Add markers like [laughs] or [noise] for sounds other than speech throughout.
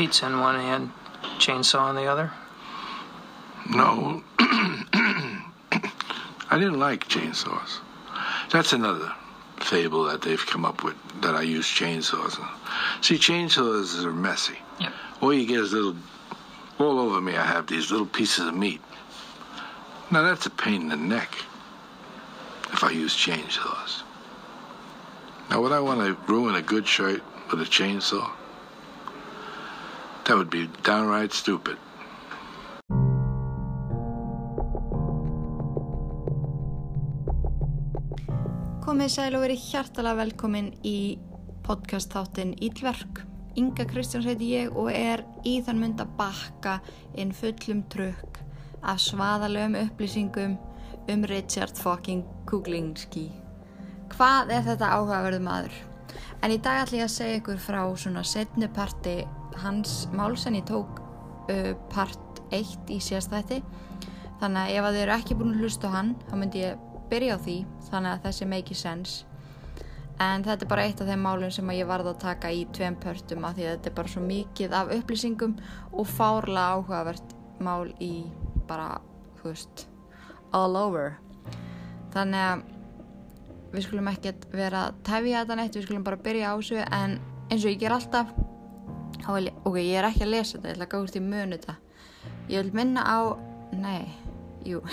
pizza in one hand, chainsaw in the other? No. [clears throat] I didn't like chainsaws. That's another fable that they've come up with that I use chainsaws. See, chainsaws are messy. Yep. All you get is little, all over me I have these little pieces of meat. Now that's a pain in the neck if I use chainsaws. Now would I want to ruin a good shirt with a chainsaw? That would be downright stupid. Komið sæl og verið hjartalega velkomin í podcast þáttinn Ílverk. Inga Kristjáns heiti ég og er í þann mynd að bakka inn fullum trökk af svaðalegum upplýsingum um Richard fucking Kuglinski. Hvað er þetta áhugaverðu maður? En í dag ætlum ég að segja ykkur frá svona setnu parti hans máls en ég tók uh, part 1 í síðastætti. Þannig að ef að þið eru ekki búin að hlusta hann, þá myndi ég byrja á því þannig að þessi make sense. En þetta er bara eitt af þeim málum sem ég varði að taka í tveim pörtum af því að þetta er bara svo mikið af upplýsingum og fárlega áhugavert mál í bara, þú veist all over. Þannig að við skulum ekkert vera að tefja þetta neitt, við skulum bara byrja á þessu. En eins og ég ger alltaf vil, ok, ég er ekki að lesa þetta ég ætla að gáðast í munu þetta. Ég vil minna á, nei, jú. [laughs]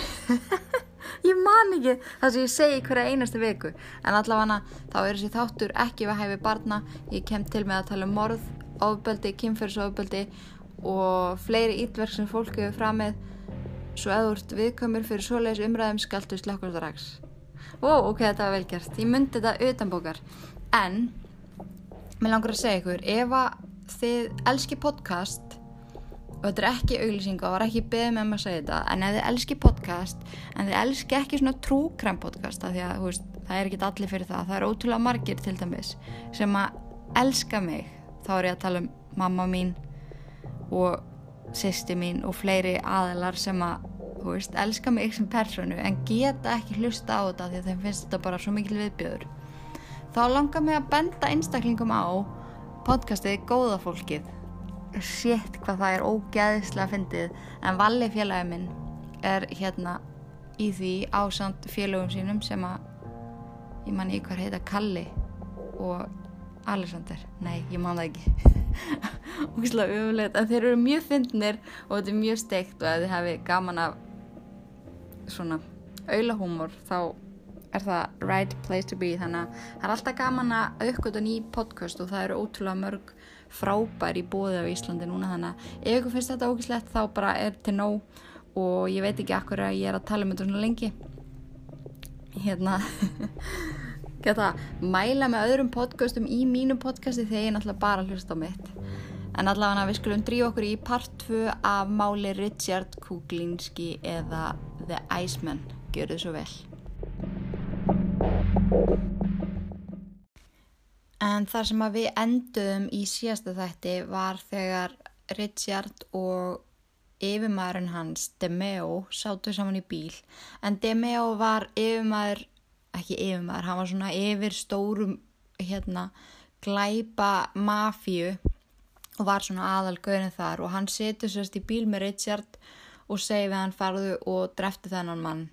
Ég man ekki það sem ég segi hverja einastu viku en allavega þá er þessi þáttur ekki við hæfi barna. Ég kem til með að tala um morð, ofbeldi, kynferðsofbeldi og fleiri ítverk sem fólk hefur framið. Svo eða úr viðkomur fyrir svoleiðis umræðum skaltu rags wow, ok, þetta var velgjart ég myndi þetta utanbókar. En mér langar að segja ykkur ef að þið elski podcast og þetta er ekki auglýsing og það var ekki beðið með maður að segja þetta en ef þið elski podcast en þið elski ekki svona trúkræm podcast af því að veist, það er ekki allir fyrir það það er ótrúlega margir til dæmis sem að elska mig þá er ég að tala um mamma mín og sýsti mín og fleiri aðelar sem að veist, elska mig sem personu en geta ekki hlusta á þetta því að þeim finnst þetta bara svo mikil viðbjöður þá langar mig að benda einstaklingum á podcastið Góða fólkið. Shit hvað það er ógeðislega fyndið. En Valli félagið minn er hérna í því ásamt félagum sínum sem að ég man í hver heita Kalli og Alexander. Nei, ég man það ekki. [laughs] Ógeðslega umleitt en þeir eru mjög fyndnir og þetta er mjög steikt og ef þið hefði gaman af svona auðlahúmor þá er það right place to be. Þannig að það er alltaf gaman að aukvölda ný podcast og það eru ótrúlega mörg frábær í bóði á Íslandi núna. Þannig að ef ykkur finnst þetta ógislegt þá bara er til nóg. Og ég veit ekki akkur að ég er að tala um þetta svona lengi. Hérna [laughs] geta mæla með öðrum podcastum í mínu podcasti þegar ég náttúrulega bara að hlusta á mitt. En allavega við skulum drífa okkur í part 2 af máli Richard Kuglinski eða The Iceman. Gjör þið svo vel En þar sem að við enduðum í síðasta þætti var þegar Richard og yfirmæðurinn hans, Demeo, sátu saman í bíl. En Demeo var yfirmæður, ekki yfirmæður, hann var svona yfir stórum hérna, glæpa mafíu og var svona aðalgöðin þar og hann setur sérst í bíl með Richard og segi við hann farðu og drefti þennan mann.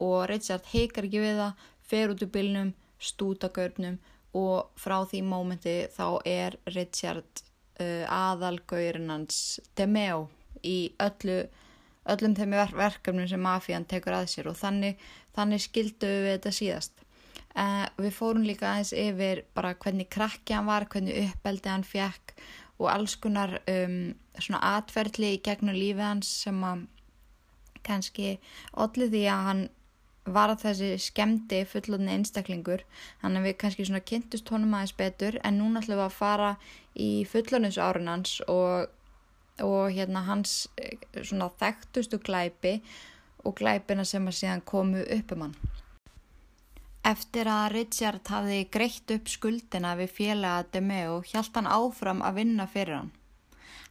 Og Richard heikar ekki við það, fer út úr bílnum, stúta görnum og frá því mómenti þá er Richard uh, aðalgaurin hans Demeo í öllu, öllum þeim verkefnum sem mafían tekur að sér og þannig, þannig skildu við þetta síðast. Uh, við fórum líka aðeins yfir bara hvernig krakki hann var, hvernig uppeldi hann fekk og alls konar um, svona atverðli í gegnum lífið hans sem að kannski allir því að hann var þessi skemdi fullotni einstaklingur þannig að við kannski svona kynntust honum aðeins betur en núna ætlum við að fara í fullotnins árun hans og, og hérna hans eh, svona þekktustu glæpi og glæpina sem að síðan komu upp um hann. Eftir að Richard hafði greitt upp skuldina við félaga Demeo hjælt hann áfram að vinna fyrir hann.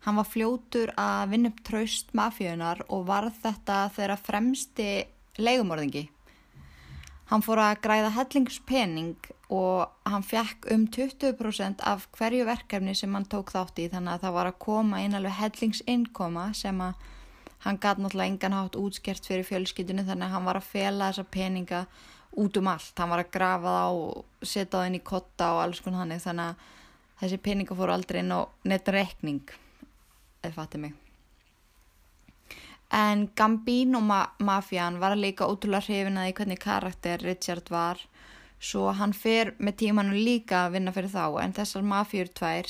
Hann var fljótur að vinna upp traust mafíunar og varð þetta þeirra fremsti leigumorðingi Hann fór að græða hellingspening og hann fekk um 20% af hverju verkefni sem hann tók þátt í þannig að það var að koma inn alveg hellingsinnkoma sem að hann gæti náttúrulega engan hátt útskert fyrir fjölskyldinu þannig að hann var að fela þessa peninga út um allt. Hann var að grafa það og setja það inn í kotta og alls konar þannig þannig að þessi peninga fór aldrei inn á netta rekning eða fattu mig. En Gambino ma mafían var líka ótrúlega hrifin að því hvernig karakter Richard var svo hann fer með tímanu líka að vinna fyrir þá en þessar mafjur tvær,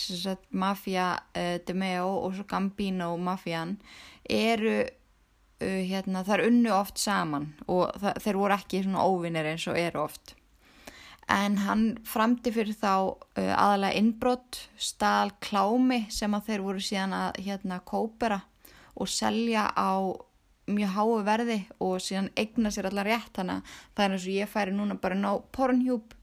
mafja uh, De Meo og svo Gambino mafían eru uh, hérna, þar unnu oft saman og þeir voru ekki svona óvinnir eins og eru oft. En hann framti fyrir þá uh, aðalega innbrott, stál klámi sem að þeir voru síðan að hérna kópera og selja á mjög háu verði og síðan eigna sér allar rétt. Hana það er eins og ég færi núna bara ná Pornhub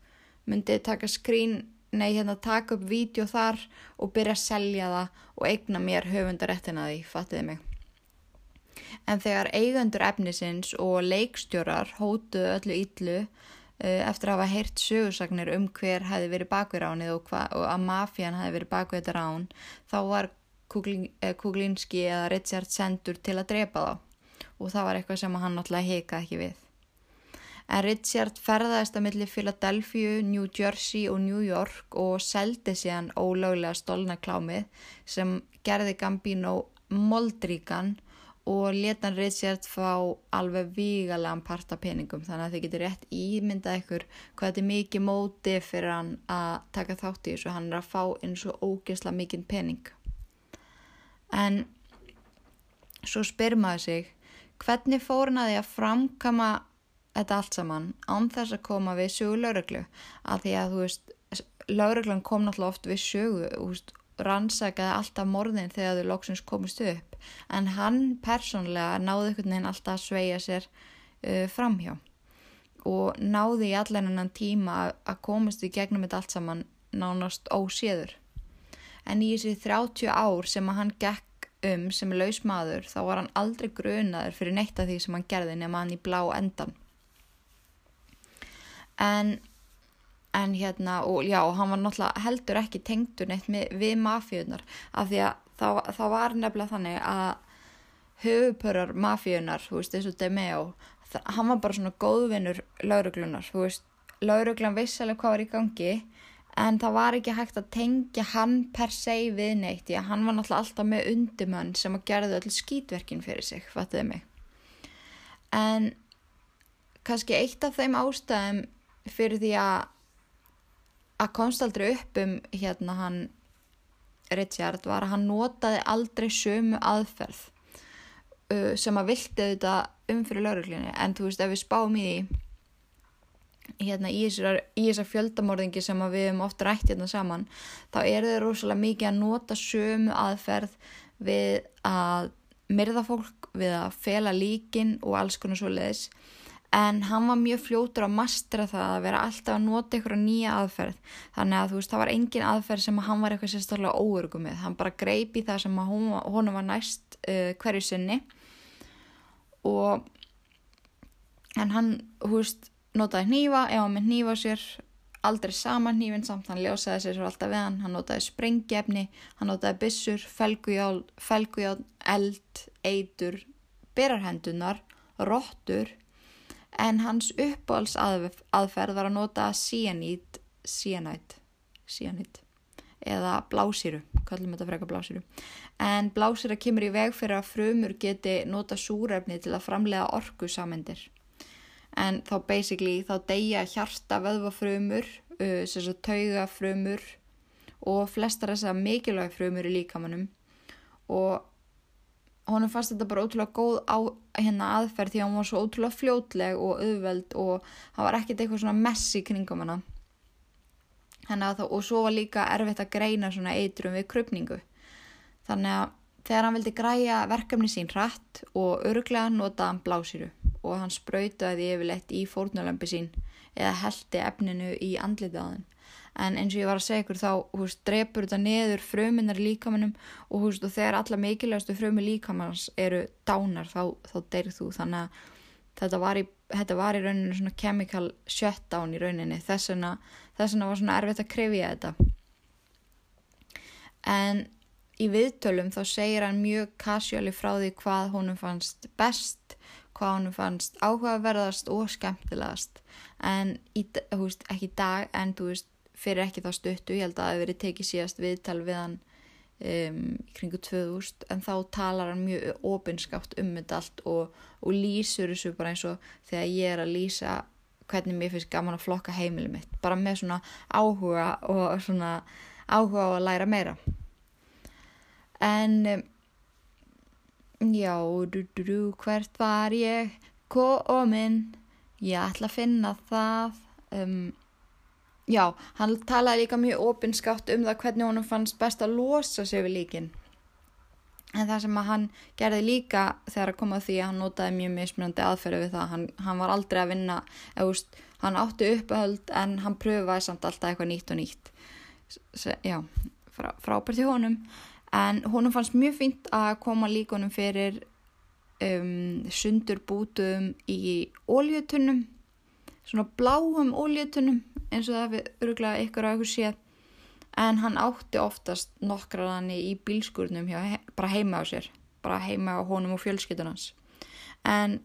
myndi taka skrín nei hérna taka upp vídeo þar og byrja að selja það og eigna mér höfundaréttina því, fattiði mig. En þegar eigandur efnisins og leikstjórar hótuðu öllu yllu uh, eftir að hafa heyrt sögursagnir um hver hefði verið bakvið ránið og, og að mafían hefði verið bakvið þetta rán þá var Eh, Kuglinski eða Richard sendur til að drepa þá. Og það var eitthvað sem hann náttúrulega heika ekki við. En Richard ferðaðist að milli Philadelphia, New Jersey og New York og seldi síðan ólöglega stolna klámið sem gerði Gambino moldríkan og letan Richard fá alveg vígalega parta peningum. Þannig að þið getur rétt ímyndað ykkur hvað þetta er mikið móti fyrir hann að taka þátt í þessu. Hann er að fá eins og ógesla mikinn pening en svo spyr maður sig hvernig fór hann að því að framkama þetta allt saman án þess að koma við sögu lauruglu að því að þú veist lauruglan kom náttúrulega oft við sögu veist, rannsakaði alltaf morðin þegar þau lóksins komist upp. En hann persónlega náði einhvern veginn alltaf að sveia sér uh, framhjá og náði í allan tíma að komast í gegnum þetta allt saman nánast óséður en í þessi 30 ár sem að hann gekk um sem lausmaður þá var hann aldrei grunaður fyrir neitt af því sem hann gerði nema hann í blá endan en en hérna og já hann var náttúrulega heldur ekki tengdur neitt með, við mafíunar af því að það, það var nefnilega þannig að höfupörar mafíunar, þú veist, eins og Demeo hann var bara svona góðvinnur lauruglunar, þú veist, lauruglan vissilega hvað var í gangi en það var ekki hægt að tengja hann per se við neitt því að hann var náttúrulega alltaf með undimann sem að gerði öll skýtverkin fyrir sig, fattuði mig? En kannski eitt af þeim ástæðum fyrir því að að komst aldrei upp um hérna hann Richard var að hann notaði aldrei sömu aðferð uh, sem að vilti þetta um fyrir lauruglinni en þú veist ef við spáum í því hérna í þessar fjöldamorðingi sem við hefum oft rætt hérna saman þá er þeir rosalega mikið að nota sömu aðferð við að myrða fólk, við að fela líkin og alls konar svo leiðis en hann var mjög fljótur að mastra það að vera alltaf að nota eitthvað nýja aðferð. Þannig að þú veist það var engin aðferð sem hann var eitthvað sérstaklega óörgum með. Hann bara greipi það sem honum var næst uh, hverju sinni. Og en hann, hú veist notaði hnífa, ef hann með hnífa sér aldrei sama hnífin samt, hann ljósaði sér svo alltaf við hann, hann notaði sprengjefni, hann notaði bissur, felgujál, felgujál, eld, eitur, byrjarhendunar, róttur, en hans uppáhalds aðferð var að nota cyanide, cyanide, cyanide, eða blásýru, kallum þetta freka blásýru, en blásýra kemur í veg fyrir að frumur geti nota súrefni til að framlega orku samendir en þá basically þá deyja hjarta vöðvafrömur, uh, taugafrömur og flestar þess að mikilvæg frömur í líkamannum og honum fannst þetta bara ótrúlega góð á hérna aðferð því að hann var svo ótrúlega fljótleg og auðveld og hann var ekkert eitthvað svona messi kringum hana. Það, og svo var líka erfitt að greina svona eitrum við krupningu þannig að þegar hann vildi græja verkefni sín hratt og öruglega notaði hann blásýru og hann sprautaði yfirleitt í fórnulempi sín eða heldi efninu í þenn. En eins og ég var að segja ykkur þá, hú veist, drepur þetta neður fröminnar líkamannum og hú veist, og þegar alla mikilvægastu frömi líkamannars eru dánar þá, þá deyrð þú. Þannig að þetta var í þetta var í rauninni svona chemical shutdown í rauninni þess vegna, þess vegna var svona erfitt að krifja þetta en í viðtölum þá segir hann mjög casually frá því hvað honum fannst best hvað honum fannst áhugaverðast og skemmtilegast. En í, veist, ekki í dag en þú veist, fyrir ekki þá stuttu ég held að það hefur verið tekið síðast viðtal við hann um, kringu 2000 en þá talar hann mjög opinskátt um þetta allt og, og lýsur þessu bara eins og þegar ég er að lýsa hvernig mér finnst gaman að flokka heimilið mitt bara með svona áhuga og svona áhuga á að læra meira. En um, já du, du, du, hvert var ég komin ég ætla að finna það um, já, hann talaði líka mjög opinskátt um það hvernig honum fannst best að losa sig við líkin. En það sem hann gerði líka þegar að koma því að hann notaði mjög mismunandi aðferði við það, hann, hann var aldrei að vinna eða úst, hann átti uppöld en hann pröfaði samt alltaf eitthvað nýtt og nýtt. S já, frá, frábært í honum en honum fannst mjög fínt að koma líkonum fyrir um, sundur bútum í óljötunum svona bláum óljötunum eins og það við öruglega ykkur á ykkur séð. En hann átti oftast nokkraðanni í bílskurnum hjá, bara heima á sér bara heima á honum og fjölskytunans en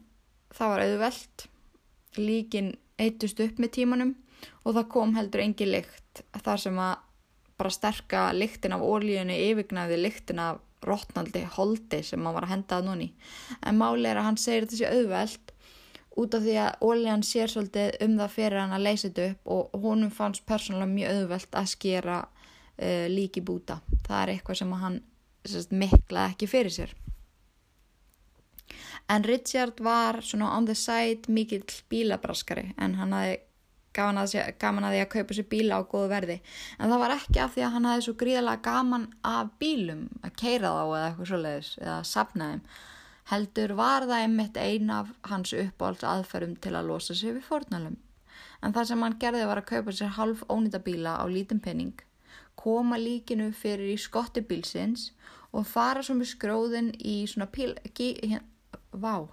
það var auðvelt. Líkin eittust upp með tímanum og það kom heldur engi lykt þar sem að bara sterka lyktin af ólíunni yfirgnaði lyktin af rótnaldi holdi sem hann var að henda að núni en máli er að hann segir þetta sé auðvelt út af því að ólían sér svolítið um það fyrir hann að leysa þetta upp og honum fannst persónulega mjög auðvelt að skera uh, líki búta. Það er eitthvað sem hann sérst, mikla ekki fyrir sér. En Richard var svona on the side mikill bílabraskari en hann hafi gaman að, gaman að því að kaupa sér bíla á góðu verði. En það var ekki af því að hann hafði svo gríðalega gaman af bílum að keira þá eða eitthvað svoleiðis eða sapna þeim. Heldur var það einmitt ein af hans uppáhalds aðferðum til að losa sig við fórnalum en það sem hann gerði var að kaupa sér half ónýta bíla á lítum penning koma líkinu fyrir í skotti bílsins og fara svo með skróðin í svona píl, gí, hér, vá,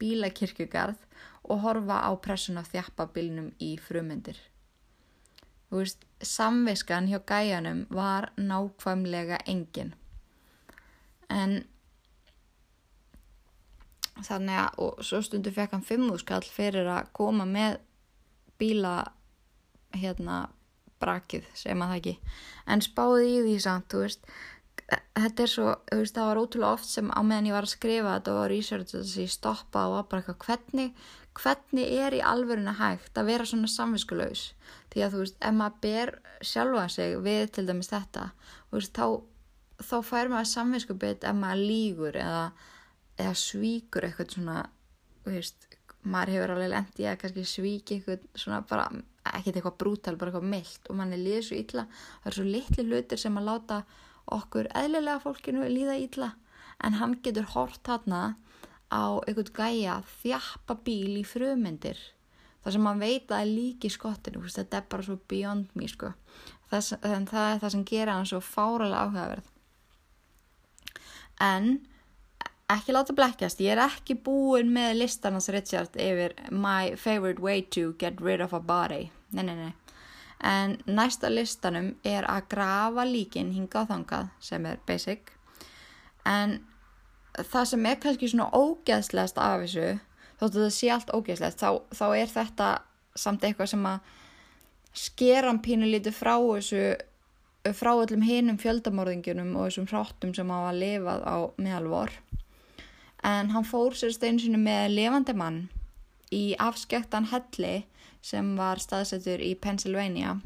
bílakirkjugarð og horfa á pressuna þjappa bílnum í frumyndir. Þú veist, samviskan hjá gæjanum var nákvæmlega engin. En þannig að, og svo stundu fekk hann fimmúskall fyrir að koma með bíla, hérna, brakið, segir maður það ekki. En spáði í því samt, þú veist, þetta er svo, þú veist, það var ótrúlega oft sem á meðan ég var að skrifa þetta og research þessi stoppa og var bara eitthvað, hvernig, hvernig er í alvörinu hægt að vera svona samvinskulegs því að þú veist, ef maður ber sjálfa sig við til dæmis þetta veist, þá, þá fær maður samvinskubit ef maður lígur eða, eða svíkur eitthvað svona veist, maður hefur alveg lendi að kannski svíki eitthvað svona bara ekkert eitthvað brútal, bara eitthvað myllt og mann er líðið svo illa. Það er svo litli hlutir sem að láta okkur eðlilega fólkinu líða illa. En hann getur hort þarna á einhvern gæja þjappa bíl í frumyndir þar sem hann veit að það er líki skottinu. Þetta er bara svo beyond me sko. Þess, það er það sem gera hann svo fáralega áhugaverð. En ekki láta blekkjast ég er ekki búin með listarnas Richard yfir my favorite way to get rid of a body. Nei nei nei. En næsta listanum er að grafa líkin hinga á þangað sem er basic. En það sem er kannski svona ógeðslegast af þessu þóttu það sé allt ógeðslegast þá, þá er þetta samt eitthvað sem að skeran pínu lítið frá þessu frá öllum hinum fjöldamorðingunum og þessum hráttum sem hafa lifað á meðalvor. En hann fór sér steinsinu með levandi mann í afskektan helli sem var staðsettur í Pennsylvania.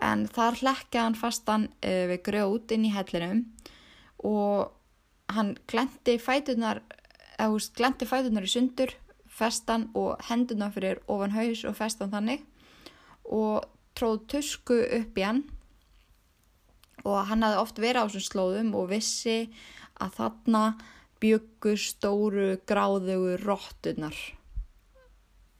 En þar hlekkaði hann fastan uh, við grjót inn í hellinum og hann glendi fætunar fætunar í sundur festan og hendunar fyrir ofan haus og festan þannig. Og tróð tusku upp í hann. Og hann hafði oft verið á þessum slóðum og vissi að þarna byggur stóru gráðugu róttunar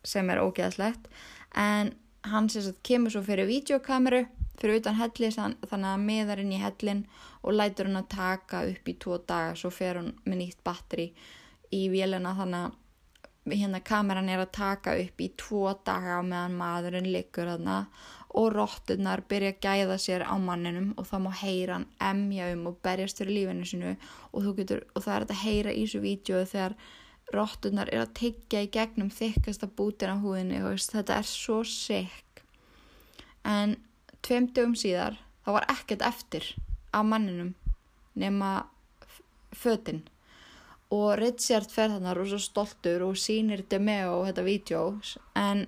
sem er ógeðslegt. En hann sagt, kemur svo fyrir videokameru fyrir utan helli þannig að miðar inn í hellin og lætur hann að taka upp í tvo daga svo fer hann með nýtt batteri í vélina þannig að hérna kameran er að taka upp í tvo daga meðan maðurinn liggur þarna og rottunar byrja að gæða sér á manninum og þá má heyra hann emja um og berjast fyrir lífinu sinu og, getur, og það er að heyra í þessu vídeo þegar rottunar er að tyggja í gegnum þykkasta bútin á húðinni og þetta er svo sikk en tveim dögum síðar þá var ekkert eftir af manninum nema f- fötin. Og Richard fer þannig og svo stoltur og sýnir Demeo þetta vídeo en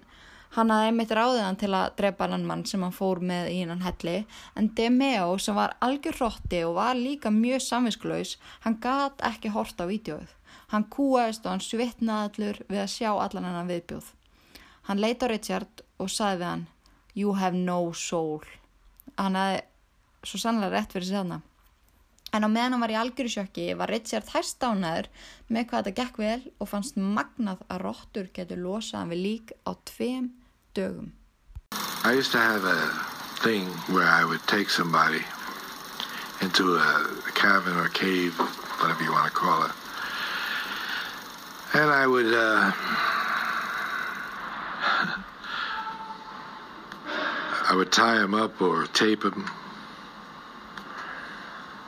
hann hafði einmitt ráðið hann til að drepa hann mann sem hann fór með í hennan helli. En Demeo sem var algjör hrotti og var líka mjög samvinsklaus hann gat ekki hort á vídeoið. Hann kúaðist og hann svitnaði allur við að sjá allan hennan viðbjóð. Hann leit á Richard og sagði við hann you have no soul. Hann hafði svo sannlega rétt fyrir sig þarna. En á meðan hann var í algjöru sjokki var Richard hæst ánæður með hvað þetta gekk vel og fannst magnað að rottur getur losað hann við lík á tveim dögum. I used to have a thing where I would take somebody into a cabin or cave, whatever you want to call it, and I would uh, I would tie them up or tape them,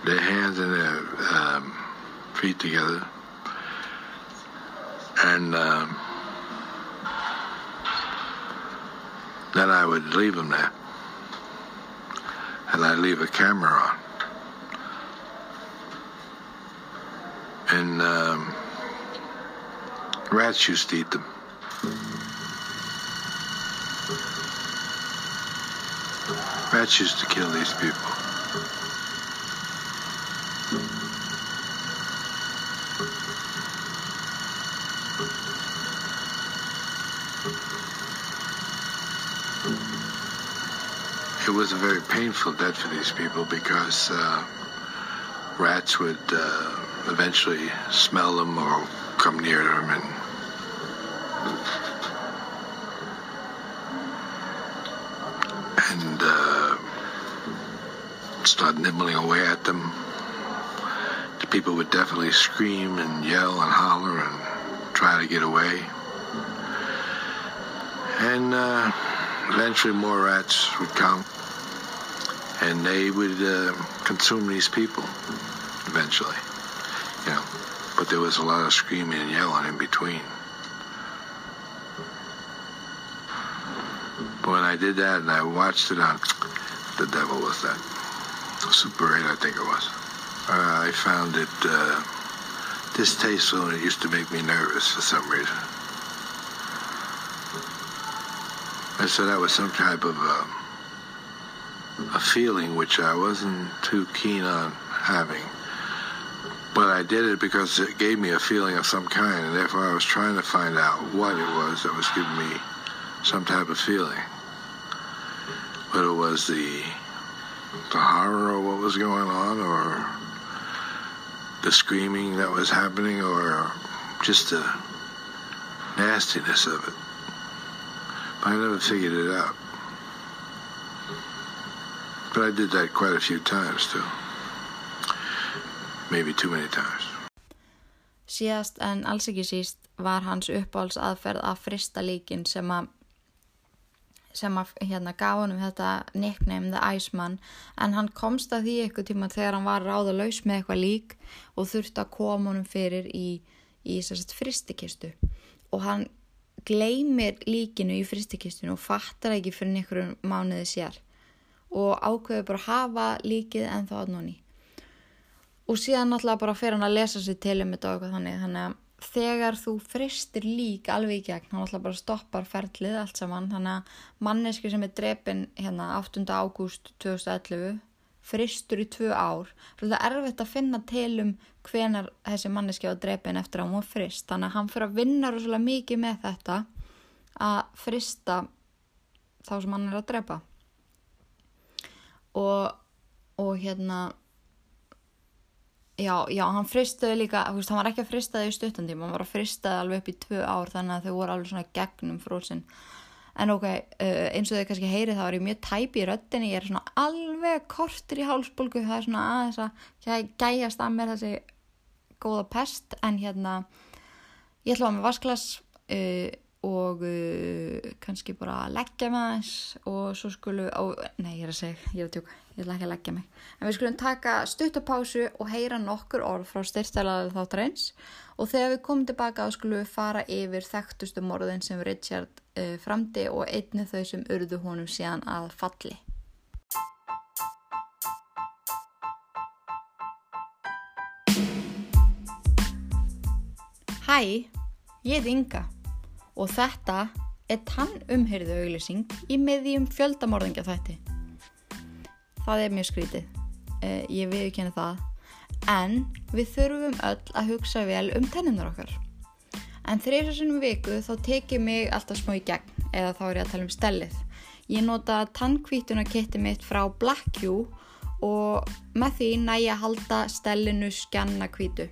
their hands and their um, feet together, and. Um, Then I would leave them there. And I'd leave a camera on. And um, rats used to eat them. Rats used to kill these people. It was a very painful death for these people because uh, rats would uh, eventually smell them or come near them and and start nibbling away at them. The people would definitely scream and yell and holler and try to get away. And uh, eventually more rats would come and they would uh, consume these people eventually. You know, but there was a lot of screaming and yelling in between. But when I did that and I watched it on, the devil was that Super 8, I think it was. Uh, I found it uh, distasteful and it used to make me nervous for some reason. And so that was some type of uh, a feeling which I wasn't too keen on having. But I did it because it gave me a feeling of some kind, and therefore I was trying to find out what it was that was giving me some type of feeling. Whether it was the the horror of what was going on, or the screaming that was happening, or just the nastiness of it. But I never figured it out. But I did that quite a few times too. Maybe too many times. Síðast en alls ekki síst var hans uppáhalds aðferð að frista líkin sem að sem að hérna gaf honum þetta nickname The Iceman en hann komst að því eitthvað tíma þegar hann var ráðalaus með eitthvað lík og þurfti að koma honum fyrir í, í fristikistu og hann gleymir líkinu í fristikistinu og fattar ekki fyrir einhverjum mánuði sér og ákveður bara að hafa líkið en þá að nonni. Og síðan náttúrulega bara fer hann að lesa sér til um þetta og eitthvað þannig þannig að þegar þú fristir lík alveg í gegn, hann náttúrulega bara stoppar ferlið allt saman, þannig að manneski sem er drepin hérna 8. ágúst 2011 fristur í tvö ár, það er erfitt að finna til um hvenar þessi manneski var drepin eftir að hún var frist, þannig að hann fyrir að vinna rosalega mikið með þetta að frista þá sem hann er að drepa. Og, og hérna Já, já, hann fristaði líka, þú veist, hann var ekki að fristaði í stuttandi, hann var að fristaði alveg upp í tvö ár þannig að þau voru alveg svona gegnum fróðsinn. En ok, eins og þau kannski heyrið þá er ég mjög tæp í röttinni, ég er svona alveg kortur í hálsbólgu, það er svona aðeins að gæjast að mér þessi góða pest, en hérna, ég ætla að með vasklas uh, og uh, kannski bara leggja mig aðeins og svo skulum, ó, nei ég er að segja, ég er að tjóka, ég ætla ekki að leggja mig. En við skulum taka stuttapásu og heyra nokkur orð frá styrstælaðið þáttarins og þegar við komum tilbaka þá skulum við fara yfir þekktustu morðin sem Richard uh, framdi og einni þau sem urðu honum síðan að falli. Hæ, ég heit Inga og þetta er tannumhyrðu auglýsing í miðjum fjöldamorðingja þætti. Það er mjög skrítið, eh, ég viðkynna það, en við þurfum öll að hugsa vel um tennunar okkar. En þrjusarsunum viku þá tekið mig alltaf smá í gegn, eða þá er ég að tala um stellið. Ég nota tannkvítuna kitti mitt frá Black Q og með því næja að halda stellinu skjanna kvítu.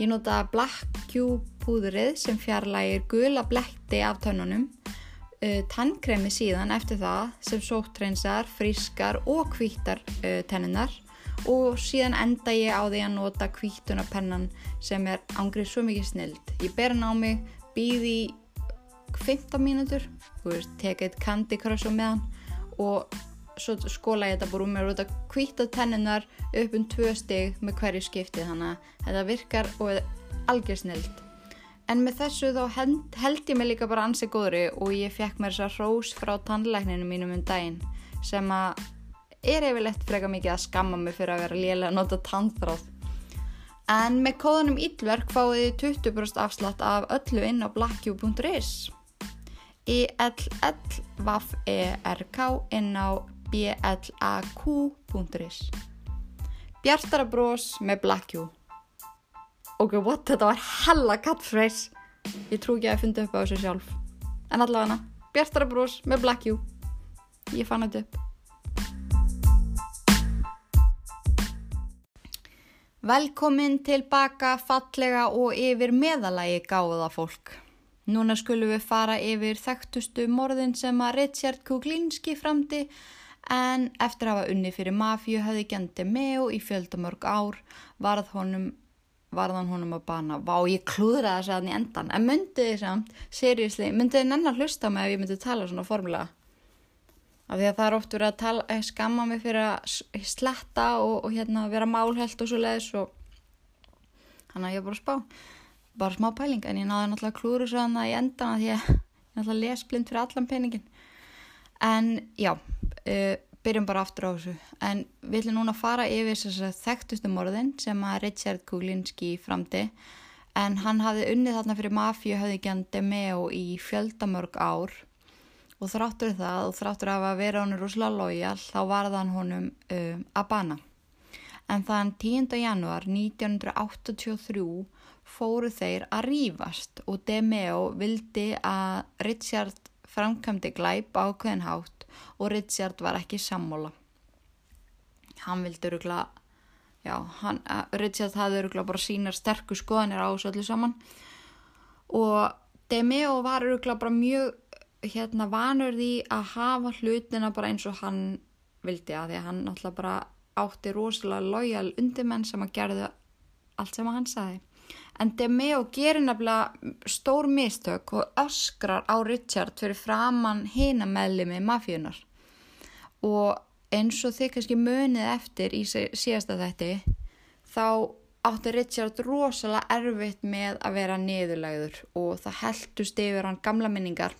Ég nota Black Q púðrið sem fjarlægir gula bletti af tönnunum, uh, tannkremi síðan eftir það sem sóttreynsar, frískar og kvítar uh, tennunar og síðan enda ég á því að nota kvítunapennan sem er ángrið svo mikið snild. Ég ber hann á mig, býði í 15 mínútur, teka eitt Candy Crush á meðan og svo skóla ég þetta bara um mér og þetta kvíta tennunar upp um tvö stig með hverju skipti þannig að þetta virkar og er algjör snild. En með þessu þá held, held ég mig líka bara ansið góðri og ég fekk mér þess að rós frá tannlækninu mínum um daginn sem að er yfirleitt freka mikið að skamma mig fyrir að vera lélega að nota tannþráð. En með kóðanum Íllverk fáið þið 20% afslátt af öllu inn á blackju.is í LLVAFERK inn á blaq.is Bjartara brós með blackju Ok, what? Þetta var hella catchphrase Ég trú ekki að ég fundi upp á þessu sjálf En allavega, bjartara brós með blackju Ég fann þetta upp Velkomin tilbaka fallega og yfir meðalagi gáða fólk. Núna skulum við fara yfir þekktustu morðin sem að Richard Kuglinski framdi en eftir að hafa unni fyrir mafíu höfði gendi með og í fjöldamörg ár varð honum, varðan honum að bana. Vá, ég klúðraði þess aðan í endan. En myndið þið samt, seriously, myndið þið nennar hlusta mig ef ég myndið tala svona formulega? Af því að það er oft verið að tala, eh, skamma mig fyrir að sletta og, og hérna vera málhelt og svo leiðis og þannig að ég bara að spá. Bara smá pæling en ég náði náttúrulega klúru svo þannig í endan að að ég náttúrulega les blind fyrir allan peningin. En já, uh, byrjum bara aftur á þessu. En við ætlum núna að fara yfir þess að þekktustu morðin sem að Richard Kuglinski framdi en hann hafði unnið þarna fyrir mafíu höfðigjandi með í fjöldamörg ár og þráttur það og þráttur af að vera honum rosalega lojal þá varðan honum um, að bana. En þann 10. januar 1983 fóru þeir að rífast og DeMeo vildi að Richard framkvæmdi glæp á ákveðin hátt og Richard var ekki sammóla. Hann vildi örugla, já, hann, uh, Richard hafði örugla bara sínar sterku skoðanir á þessu öllu saman og DeMeo var örugla bara mjög hérna vanur því að hafa hlutina bara eins og hann vildi að því að hann náttúrulega bara átti rosalega lojal undirmenn sem að gerðu allt sem að hann sagði. En Demeo gerir nefnilega stór mistök og öskrar á Richard fyrir framann hina meðlimi mafíunar. Og eins og þið kannski munið eftir í sí- síðasta þætti, þá átti Richard rosalega erfitt með að vera niðurlægður og það heldust yfir hann gamla minningar.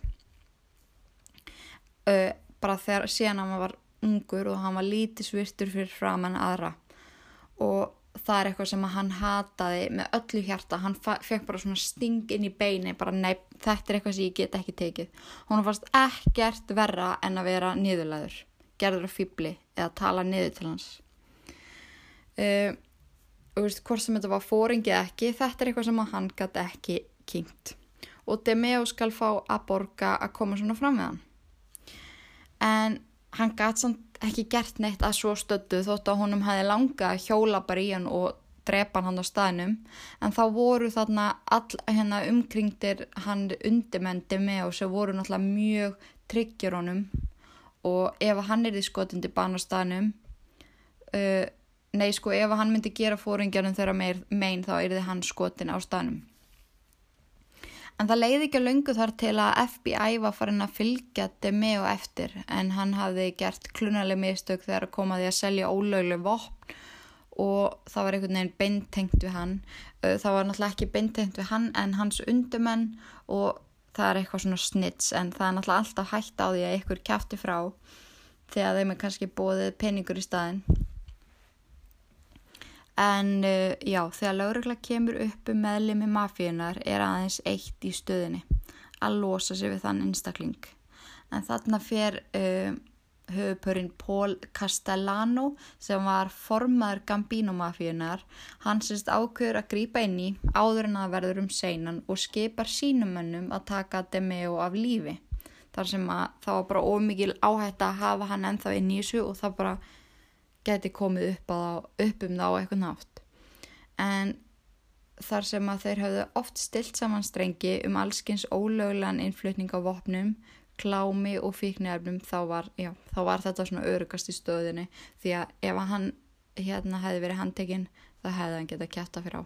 Uh, bara þegar síðan hann var ungur og hann var lítið svirtur fyrir framann aðra. Og það er eitthvað sem hann hataði með öllu hjarta, hann fekk bara svona sting inn í beini, bara nei, þetta er eitthvað sem ég get ekki tekið. Hún fannst ekkert verra en að vera niðurlæður, gerður að fýbli eða tala niður til hans. Uh, og veist, hvort sem þetta var fóringið ekki, þetta er eitthvað sem hann gæti ekki kynnt. Og Demeo skal fá að borga að koma svona fram við hann. En hann gæti samt ekki gert neitt að svo stöddu þótt að honum hefði langa að hjóla bara í hann og drepa hann á staðnum en þá voru þarna all hérna umkringdir hann undirmendi með og sem voru náttúrulega mjög tryggjur honum og ef hann er því skotindi ban á staðnum uh, nei sko ef hann myndi gera fóringjarnum þeirra meir, megin þá er þið hann skotin á staðnum En það leiði ekki að löngu þar til að FBI var farin að fylgja Demeo eftir en hann hafði gert klunaleg mistök þegar að koma því að selja ólögleg vopn og það var einhvern veginn beintengt við hann. Það var náttúrulega ekki beintengt við hann en hans undumenn og það er eitthvað svona snits en það er náttúrulega alltaf hægt á því að ykkur kæfti frá þegar þeim er kannski bóðið peningur í staðin. En uh, já, þegar laurugla kemur upp um meðlimi mafíunar er aðeins eitt í stöðinni að losa sig við þann einstakling. En þarna fer uh, höfupörinn Pól Castellano sem var formaður Gambino mafíunar. Hann sérst ákveður að grýpa inn í áður en að verður um seinan og skipar sínumönnum að taka Demeo af lífi. Þar sem að það var bara ómikil áhætt að hafa hann ennþá inn í þessu og það bara geti komið upp, þá, upp um þá eitthvað nátt. En þar sem að þeir hafðu oft stilt saman strengi um allskins ólöglan innflutning á vopnum, klámi og fíknefnum þá var, já, þá var þetta svona örugast í stöðinni því að ef hann hérna hefði verið handtekinn þá hefði hann getað kætta fyrir á.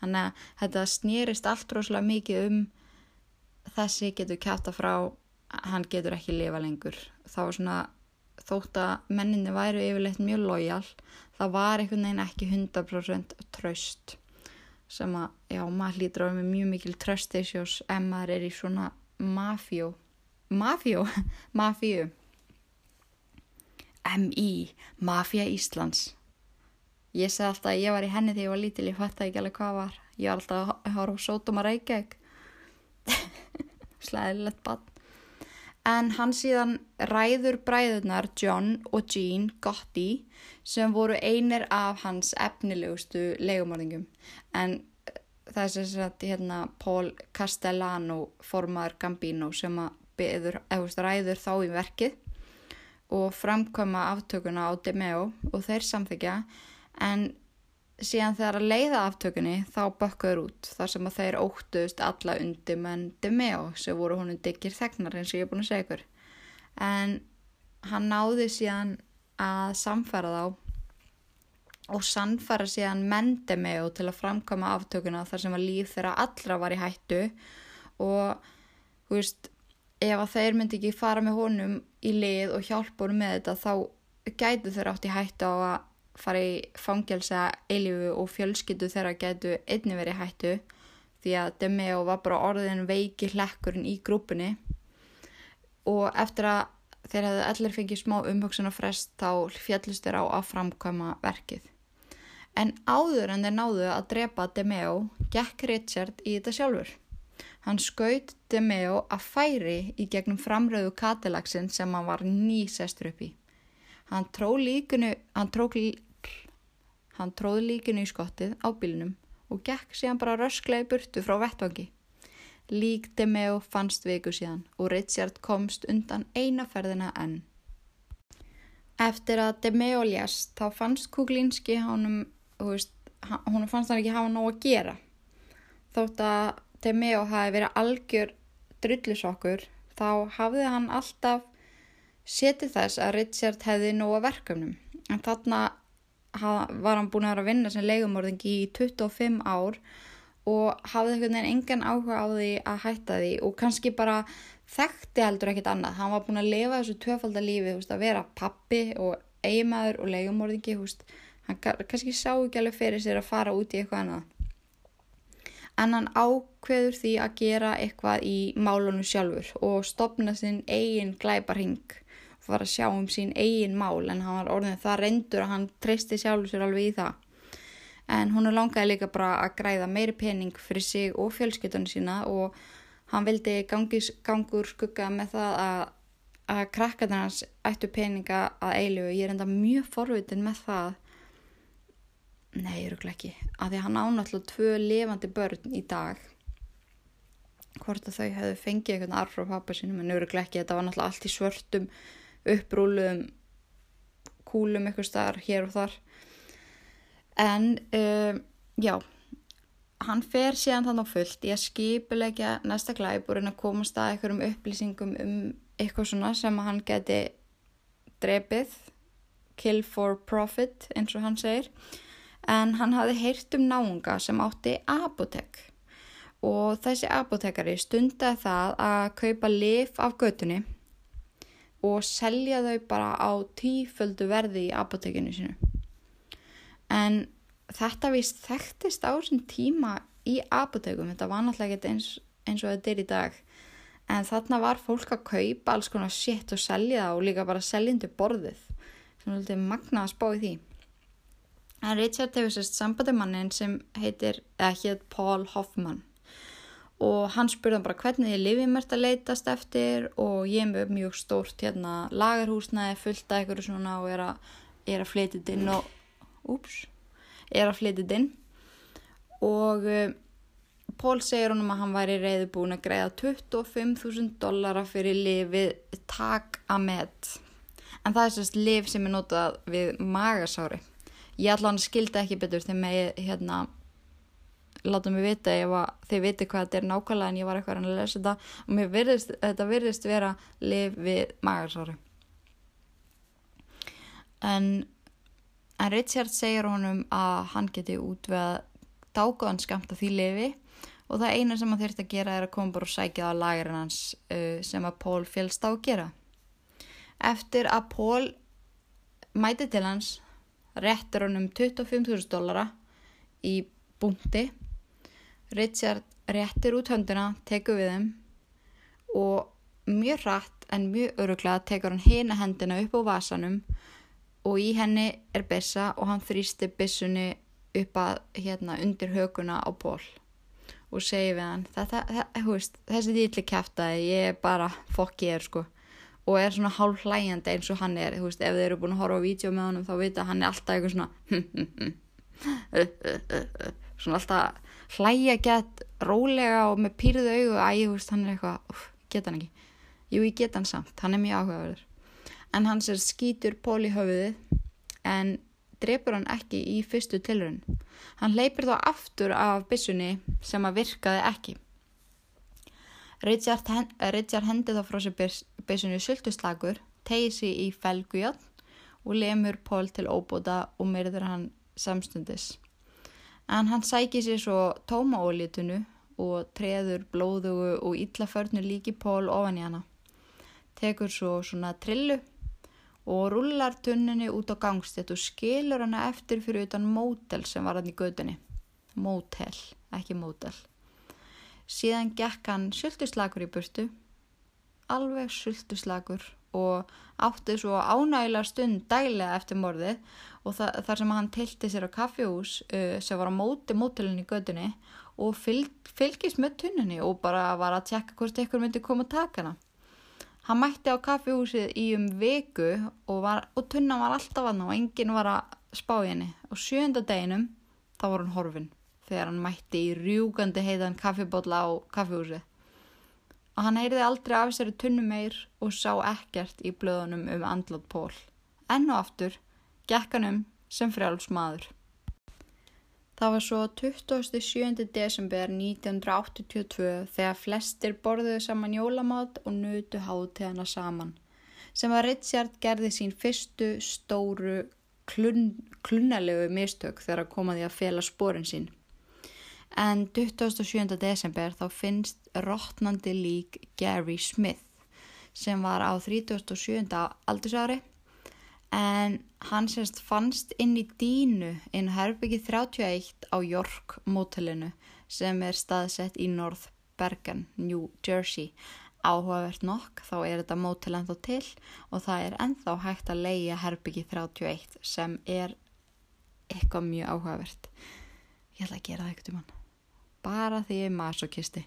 Þannig að þetta snýrist allt rosalega mikið um þessi getur kætta frá, hann getur ekki lifa lengur. Það var svona þótt að menninni væru yfirleitt mjög lojal það var einhvern veginn ekki 100% tröst sem að, já, maður hlýtur á með mjög mikil tröst ef maður er í svona mafjó mafjó, [laughs] mafíu. M.I. Mafja Íslands. Ég segi alltaf að ég var í henni þegar ég var lítil ég fætti ekki alveg hvað var. Ég var alltaf að horfa sótum að reykja [laughs] slæðilegt bann en hann síðan ræður bræðunar John og Jean Gotti sem voru einir af hans efnilegustu legumorðingum en það er sem sagt hérna Paul Castellano formaður Gambino sem að beður, eða ræður þá í verkið og framkoma aftökuna á Demeo og þeir samþykja en síðan þegar að leiða aftökunni þá bökkaður út þar sem að þeir óttuðust alla undir menn Demeo sem voru honum diggir þegnar eins og ég er búin að segja ykkur. En hann náði síðan að samfæra þá og sannfæra síðan menn Demeo til að framkoma aftökuna þar sem að líf þeirra allra var í hættu. Og veist ef að þeir myndi ekki fara með honum í lið og hjálpa honum með þetta þá gætu þeir átt í hættu á að fara í fangelsa eilifu og fjölskyttu þeirra getu einni verið hættu því að Demeo var bara orðin veiki hlekkurinn í grúpunni og eftir að þeir hefðu allir fengið smá umhugsun og frest þá fjallist þeir á að framkvæma verkið. En áður en þeir náðu að drepa Demeo gekk Richard í þetta sjálfur. Hann skaut Demeo að færi í gegnum framröðu katilagsin sem hann var nýsestur upp í. Hann tróð líkinu, líkinu í skottið á bílnum og gekk síðan bara rösklega í burtu frá vettvangi. Lík Demeo fannst viku síðan og Richard komst undan eina ferðina enn. Eftir að Demeo lést þá fannst Kuglinski honum, honum fannst hann ekki hafa nóg að gera. Þótt að Demeo hafi verið algjör drullisokkur þá hafði hann alltaf setið þess að Richard hefði nóg að verkefnum. En þarna var hann búin að vera að vinna sem leigumorðingi í 25 ár og hafði einhvern veginn engan áhuga á því að hætta því og kannski bara þekkti heldur ekkert annað. Hann var búin að lifa þessu tvöfaldalífi, að vera pappi og eiginmaður og leigumorðingi, hann kannski sá ekki alveg fyrir sér að fara út í eitthvað annað. En hann ákveður því að gera eitthvað í málunum sjálfur og stopna sinn eigin glæparhing var að sjá um sín eigin mál en hann var orðin það reyndur að hann treysti sjálfur sér alveg í það. En hún langaði líka bara að græða meiri pening fyrir sig og fjölskyttunni sína og hann vildi gangis, gangur skugga með það að, að krakkarnarnas ættu peninga að eilu og ég er enda mjög forvitin með það. Nei, ég eru ekki. Að því hann ánáttúrulega tvö levandi börn í dag. Hvort að þau hefðu fengið eitthvað arf frá pappa sínum en eru ekki, þetta var náttúrulega allt í svörtum upprúluðum kúlum eitthvað starf hér og þar. En uh, já hann fer síðan þannig fullt í að skipilegja næsta glæp og reyna að komast að einhverjum upplýsingum um eitthvað svona sem hann geti drefið kill for profit eins og hann segir en hann hafði heyrt um náunga sem átti apotek og þessi apotekari stundaði það að kaupa lif af götunni og selja þau bara á tíföldu verði í apotekinu sinu. En þetta vist þekktist á þessum tíma í apotekum, þetta var náttúrulega ekki eins, eins og þetta er í dag. En þarna var fólk að kaupa alls konar shit og selja það og líka bara seljandi borðið. Svona hluti magna að spá í því. En Richard hefur sérst sambandamannin sem heitir, eða hétt Paul Hoffman og hann spurði hann bara hvernig ég lifið mér að leitast eftir? Og ég er með mjög stórt hérna lagarhúsnaði fullt af eitthvað svona og er að, er að flytið inn og úps, er að flytið inn. Og uh, Pól segir honum að hann væri reyðubúin að greiða 25.000 dollara fyrir lifið með en það er sérst lif sem er notað við magasári ég hann skildi ekki betur þegar með hérna láta mig vita ef þið viti hvað þetta er nákvæmlega en ég var eitthvað að lesa þetta. Og mér virðist, þetta virðist vera liv við magarsári en en Richard segir honum að hann geti út við að dákaðan skamta því lifi og það eina sem hann þurft að gera er að koma bara og sækja á lagurinn hans uh, sem að Pól félst á að gera. Eftir að Pól mæti til hans réttur honum 25.000 dollara í búndi Richard réttir út hönduna, tekur við þeim og mjög rætt en mjög öruglega tekur hann hina hendina upp á vasanum og í henni er bessa og hann þrýstir bessunni upp að hérna undir höguna á ból og segir við hann þetta, það, veist, þessi dýrli kæftæði ég er bara fokk ég er sko og er svona hálf hlægjandi eins og hann er veist, ef þið eru búin að horfa á vídeo með honum þá vita hann er alltaf eitthvað svona svona alltaf hlæja gett rólega og með pýrðu auðu að ég veist hann er eitthvað, geta hann ekki. Jú ég geta hann samt, hann er mjög áhugaverður. En hans er skítur pól í höfuðið en drefur hann ekki í fyrstu tilrun hann leipir þá aftur af bissunni sem að virkaði ekki Richard, hen Richard hendi þá frá sér bissunni sultuslagur tegið sér í felgujall og lemur pól til óbúta og myrður hann samstundis en hann sækir sér svo tómaólítunu og treður blóðugu og illaförnu líki pól ofan í hana. Tekur svo svona trillu og rullar tunninni út á gangstett og skilur hana eftir fyrir utan mótel sem var hann í gödunni. Mótel, ekki mótel. Síðan gekk hann sultuslagur í burtu, alveg sultuslagur og átti svo ánægilega stund dælega eftir morðið og þar sem hann tilti sér á kaffihús uh, sem var á móti mótilinn í gödunni og fylg, fylgist með tunnunni og bara var að tjekka hvort ykkur myndi koma að taka hana. Hann mætti á kaffihúsið í um viku og, var, og tunnan var alltaf aðná og enginn var að spá henni og sjönda deginum þá var hann horfin þegar hann mætti í rjúgandi heiðan kaffibotla á kaffihúsið. Og hann heyrði aldrei af sér tunnu meir og sá ekkert í blöðunum um andlat pól. Enn og aftur gekkanum sem frjáls maður. Það var svo 27. desember 1982 þegar flestir borðuðu saman jólamat og nutu hátíðana saman sem að Richard gerði sín fyrstu stóru klun, klunnalegu mistök þegar komaði að fela sporin sín. En 27. desember þá finnst rótnandi lík Gary Smith sem var á 37. aldursári en hann sérst fannst inn í dínu inn herbyggi 31 á York mótelinu sem er staðsett í North Bergen, New Jersey. Áhugavert nokk þá er þetta mótel ennþá til og það er ennþá hægt að leia herbyggi 31 sem er eitthvað mjög áhugavert. Ég ætla að gera það ekkert um hann. Bara því ég er masokisti.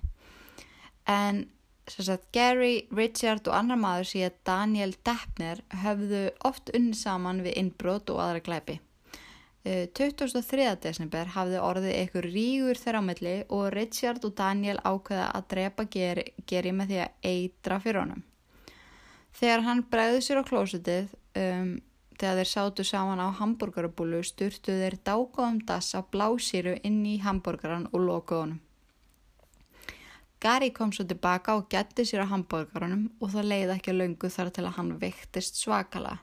En Sagt, Gary, Richard og annar maður síðan Daniel Deppner höfðu oft unni saman við innbrot og aðra glæpi. 23. Eh, desember hafði orðið einhver rígur þeirra á milli og Richard og Daniel ákveða að drepa Gary, Gary með því að eitra fyrir honum. Þegar hann bregði sér á klósitið, um, þegar þeir sátu saman á hambúrgarabúlu, sturtu þeir dágóðum dass á blásýru inn í hambúrgaran og lokuð honum. Gary kom svo tilbaka og getti sér á hambúrgarunum og það leiði ekki laungu þar til að hann vektist svakala.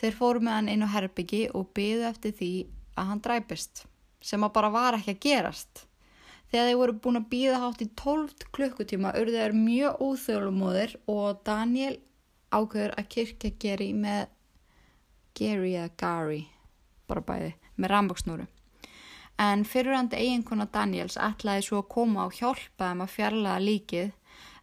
Þeir fóru með hann inn á herbyggi og byðu eftir því að hann dræpist, sem að bara var ekki að gerast. Þegar þeir voru búin að býða hátt í 12 klukkutíma urðu þeir mjög óþjóðlumóðir og Daniel ákveður að kirkja Gary með Gary eða Gary, bara bæði, með rambóksnúru. En fyrirhandi eiginkona Daniels ætlaði svo að koma og hjálpa þeim að fjarlæga líkið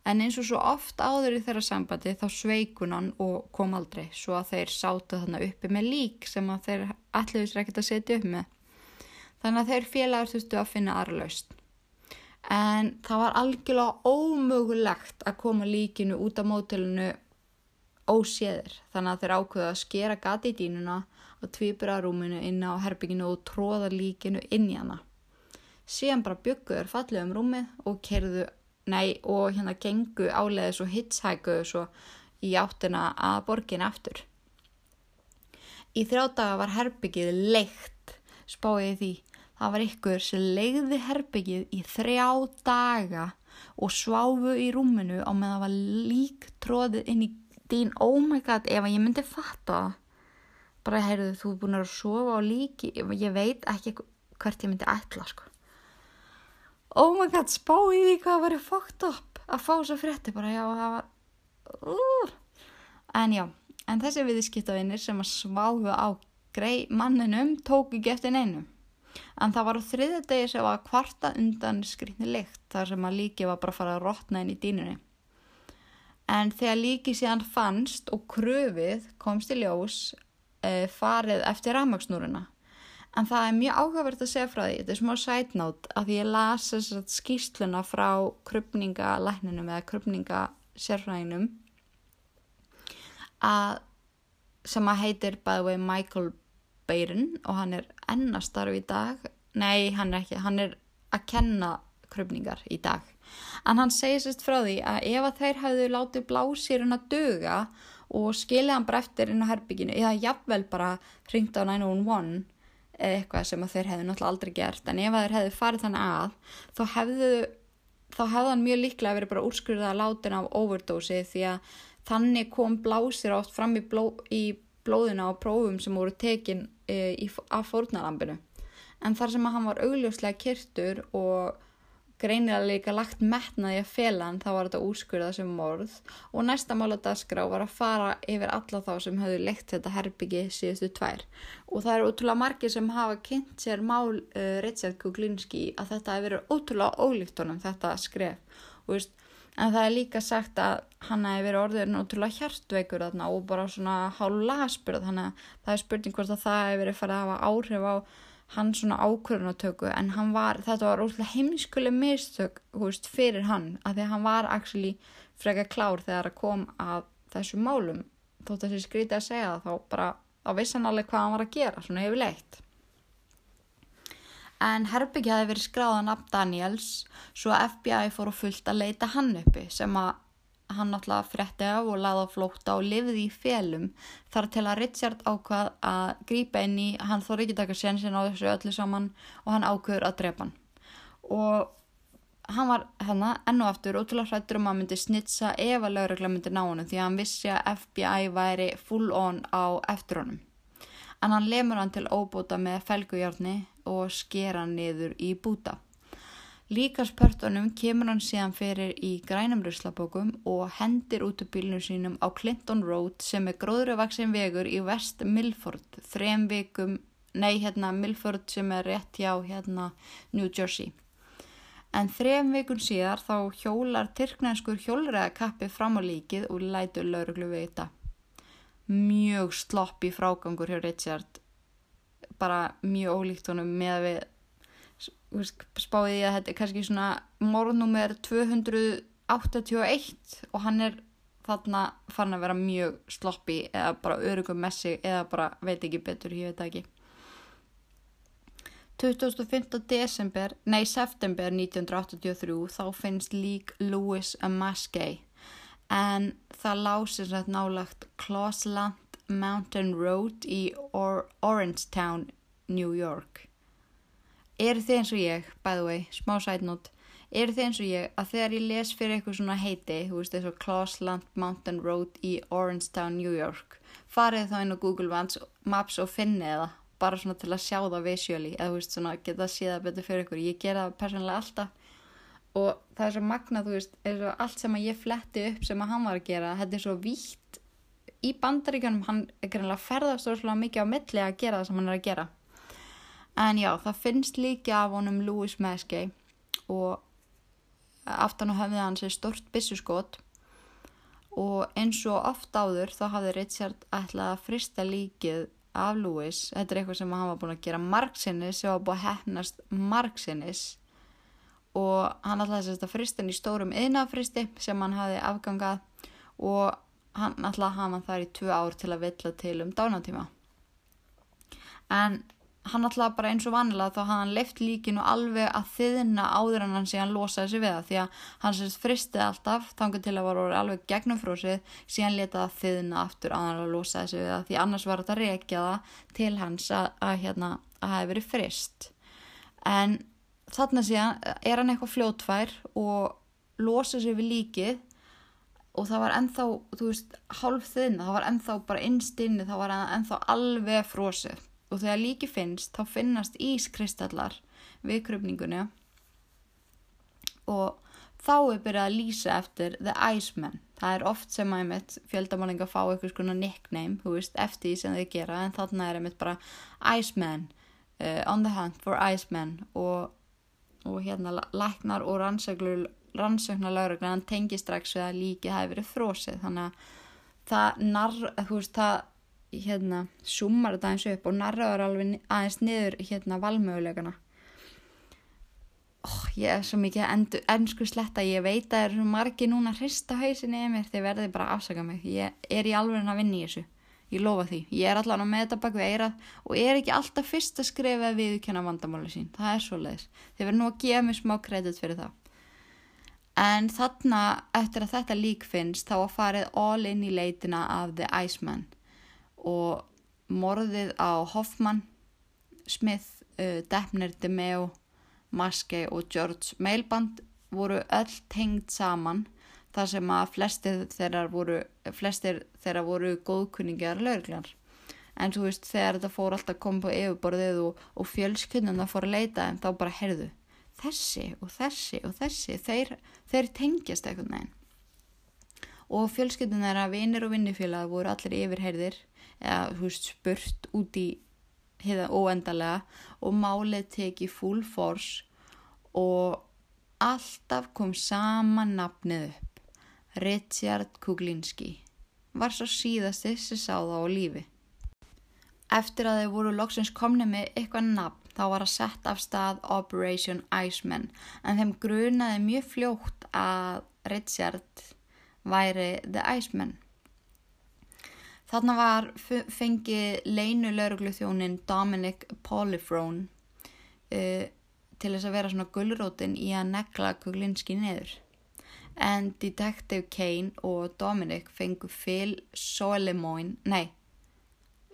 en eins og svo oft áður í þeirra sambandi þá sveikun hann og kom aldrei svo að þeir sátu þarna uppi með lík sem að þeir ætluðu sér ekkert að setja upp með. Þannig að þeir félagur þurftu að finna aðra laust. En það var algjörlega ómögulegt að koma líkinu út af mótilinu óséðir. Þannig að þeir ákveðu að skera gati í dínuna og tvýbura rúminu inn á herbygginu og tróða líkinu inn í hana. Síðan bara bygguður fallið um rúmið og kerðu, nei, og hérna gengu áleiðis og hitshækuðu svo í áttina að borgin aftur. Í þrjá daga var herbyggið leikt, spáiði því. Það var ykkur sem leiði herbyggið í þrjá daga og sváfu í rúminu á með það var lík tróðið inn í dín, oh my god, ef ég myndi fatta. Bara, heyrðu, þú er búin að sofa á líki, ég veit ekki hvert ég myndi ætla, sko. Oh my god, spáði því hvað að vera fucked up að fá svo frétti, bara, já, það var... Uh. En já, en þessi viðskiptavinnir sem að sváfu á grei manninum tók ekki eftir neinu. En það var á þriðja degi sem var kvarta undan skrýtni lykt þar sem að líki var bara að fara að rotna inn í dýnunni. En þegar líki síðan fannst og kröfið komst í ljós e, farið eftir rafmagsnúruna. En það er mjög áhugavert að segja frá því, þetta er smá sætnátt að ég las skýsluna frá krupningalækninum eða krupningasérfræðinum að sem að heitir by the way Michael Bayron og hann er ennastarf í dag nei hann er ekki, hann er að kenna krupningar í dag en hann segir sérst frá því að ef að þeir hafðu látið blásýrun að döga og skilja hann bara eftir inn á herbygginu eða jafnvel bara ringt á 911 eða eitthvað sem að þeir hefðu náttúrulega aldrei gert en ef að þeir hefðu farið þannig að þá hefðu þá hefðu hann mjög líklega verið bara úrskurðað að látin af overdósi því að þannig kom blásir átt fram í, bló, í blóðina á prófum sem voru tekin e, í, af fórnalambinu en þar sem að hann var augljóslega kyrtur og greinilega líka lagt metnaði að fela hann þá var þetta úrskurðað sem morð. Og næsta mála dagskrá var að fara yfir alla þá sem höfðu leikt þetta herbyggi síðustu tvær. Og það eru ótrúlega margir sem hafa kynnt sér mál uh, Richard Kuglinski að þetta hefur verið ótrúlega ólíkt honum þetta skref. Veist en það er líka sagt að hann hefur verið orðin ótrúlega hjartveikur þarna og bara svona hálf laspurð þannig að það er spurning hvort að það hefur verið farið að hafa áhrif á hann svona ákvörðunatöku en hann var, þetta var ótrúlega heimskuleg mistök veist, fyrir hann að því að hann var actually freka klár þegar að kom að þessu málum. Þótt að þessi skríti að segja þá bara á vissan alveg hvað hann var að gera svona hefur leitt en Herbyggi hafi verið skráðan af Daniels svo FBI fór að fullt að leita hann uppi sem að hann náttúrulega frétti af og laði á flótta og lifði í félum þar til að Richard ákvað að grípa inn í, hann þóri ekki taka sensin á þessu öllu saman og hann ákveður að drepa hann. Og hann var hérna enn og aftur ótrúlega hrættur um að myndi snitsa ef að laurugla myndi ná hann því að hann vissi að FBI væri full on á eftir honum. En hann lemur hann til óbúta með felguhjárni og sker hann niður í búta Líkarspörtunum kemur hann síðan fyrir í grænum ruslabókum og hendir út úr bílunum sínum á Clinton Road sem er gróðruvaksin vegur í West Milford, þrem vikum, nei hérna Milford sem er rétt hjá hérna New Jersey. En þrem vikun síðar þá hjólar tyrknenskur hjólræðakappi fram á líkið og lætur lauruglu veita. Mjög slopp í frágangur hjá Richard, bara mjög ólíkt honum með við spáði ég að þetta er kannski svona morðnúmer 281 og hann er þarna farin að vera mjög sloppi eða bara örugum messi eða bara veit ekki betur, ég veit ekki 2005. desember, nei september 1983 þá finnst lík Louis Maskey en það lásir sætt nálagt Clausland Mountain Road í Or Orangetown, New York eru þið eins og ég, by the way, smá sætnót, eru þið eins og ég að þegar ég les fyrir eitthvað svona heiti, þú veist, eins og Clausland Mountain Road í Orangetown, New York, farið þá inn á Google Maps og finnið það, bara svona til að sjá það visually, eða þú veist, svona geta að sé það betur fyrir ykkur. Ég gera það persónulega alltaf, og það er svo magna, þú veist, er svo allt sem að ég fletti upp sem að hann var að gera, þetta er svo vítt í bandaríkanum, hann er greinlega ferðast svo mikið á milli að gera það sem hann er að gera. En já, það finnst líka af honum Louis Maskey og aftan á höfðið hans er stort byssuskot og eins og oft áður þá hafði Richard ætlað að frista líkið af Louis. Þetta er eitthvað sem hann var búin að gera margsinnis sem var búin að hefnast margsinnis og hann ætlaði að frista hann í stórum yðnafristi sem hann hafði afgangað og hann ætlaði að hafa hann þar í tvö ár til að vilja til um dánatíma. En hann alltaf bara eins og vanilega þá hafði hann leift líkinu alveg að þiðna áður en hann sé hann losaði sig við það því að hann sérst fristið alltaf þangar til að var alveg gegnum frósið síðan letaði að þiðna aftur að hann losaði sig við það því annars var þetta að reykja það til hans að, að hérna að hafi verið frist. En þarna síðan er hann eitthvað fljótfær og losaði sig við líkið og það var ennþá, þú veist, hálf þiðna, það var ennþá bara innstinni, það var ennþá alveg frósið og þegar líki finnst þá finnast ískristallar við krupningunni og þá er byrjað að lýsa eftir The Iceman. Það er oft sem að einmitt fjöldamálinga fá eitthvað svona nickname veist, eftir því sem þeir gera. En þarna er einmitt bara Iceman uh, on the hunt for Iceman. Og, og hérna læknar og rannsöknar lauruglega hann tengi strax við að líki það hefur verið frósið þannig að það narr, þú veist, það hérna sumar þetta eins upp og narraður alveg aðeins niður hérna valmögulegana oh, ég er svo mikið ennsku sletta, ég veit að eru margi núna að hrista hausinni yfir mér. Þið verði bara að afsaka mig, ég er í alveg að vinna í þessu, ég lofa því. Ég er allavega með þetta bak við eirað og er ekki alltaf fyrst að skrifa við kenna vandamáli sín, það er svo leiðis þið verður nú að gefa mér smá kredit fyrir það. En þarna eftir að þetta lík finnst þá að farið all in í leitina af The Iceman og morðið á Hoffman, Smith, uh, Deppner, DeMeo, Maskey og George Mailband voru öll tengd saman þar sem að flestir þeirra voru, flestir þeirra voru góðkunningjar lögurglar. En þú veist þegar þetta fór alltaf að koma på yfirborðið og, og fjölskynnum það fór að leita en þá bara heyrðu þessi og þessi og þessi þeir, þeir tengjast eitthvað neginn. Og fjölskynnum þeirra vinir og vinnifélag voru allir yfirheyrðir eða veist spurt út í heiða óendalega og málið teki full force og alltaf kom sama nafnið upp. Richard Kuglinski var svo síðasti sem sá það á lífi. Eftir að þeir voru loksins komni með eitthvað nafn þá var að setja af stað Operation Iceman en þeim grunaði mjög fljótt að Richard væri The Iceman Þarna var fengið leinu lauruglu þjónin Dominic Polifrone uh, til þess að vera svona gullrótin í að negla Kuglinski neður. En Detective Kane og Dominic fengu Phil Solemoyne, nei,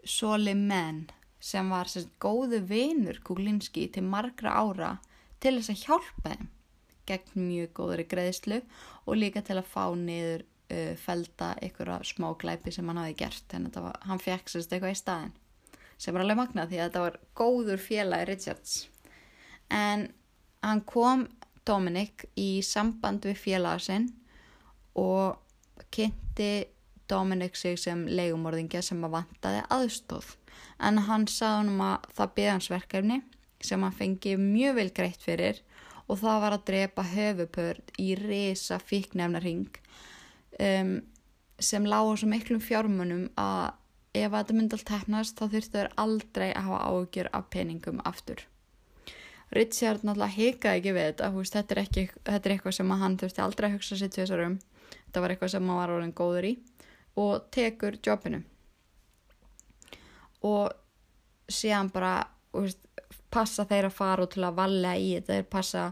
Soleman sem var sérst góðu vinur Kuglinski til margra ára til þess að hjálpa þeim gegn mjög góðri greiðslu og líka til að fá niður uh, felda einhverja smá glæpi sem hann hafi gert en var, hann fekk sérst eitthvað í staðin sem var alveg magnað því að þetta var góður félagi Richards. En hann kom Dominic í samband við félagasinn og kynnti Dominic sig sem legumorðingja sem að vantaði aðstóð en hann sagði hann að það beðansverkefni sem hann fengi mjög vel greitt fyrir og það var að drepa höfupörd í resa fíknefnaring um, sem lágur svo miklum fjármunum að ef þetta myndi allt hefnast þá þurftu þeir aldrei að hafa ágjör af peningum aftur. Richard náttúrulega heikaði ekki við þetta, veist, þetta, er ekki, þetta er eitthvað sem hann þurfti aldrei að hugsa sér tviðsarum, þetta var eitthvað sem hann var orðin góður í og tekur jobbinu. Og síðan bara veist, passa þeir að fara og til að valla í þetta, þeir passa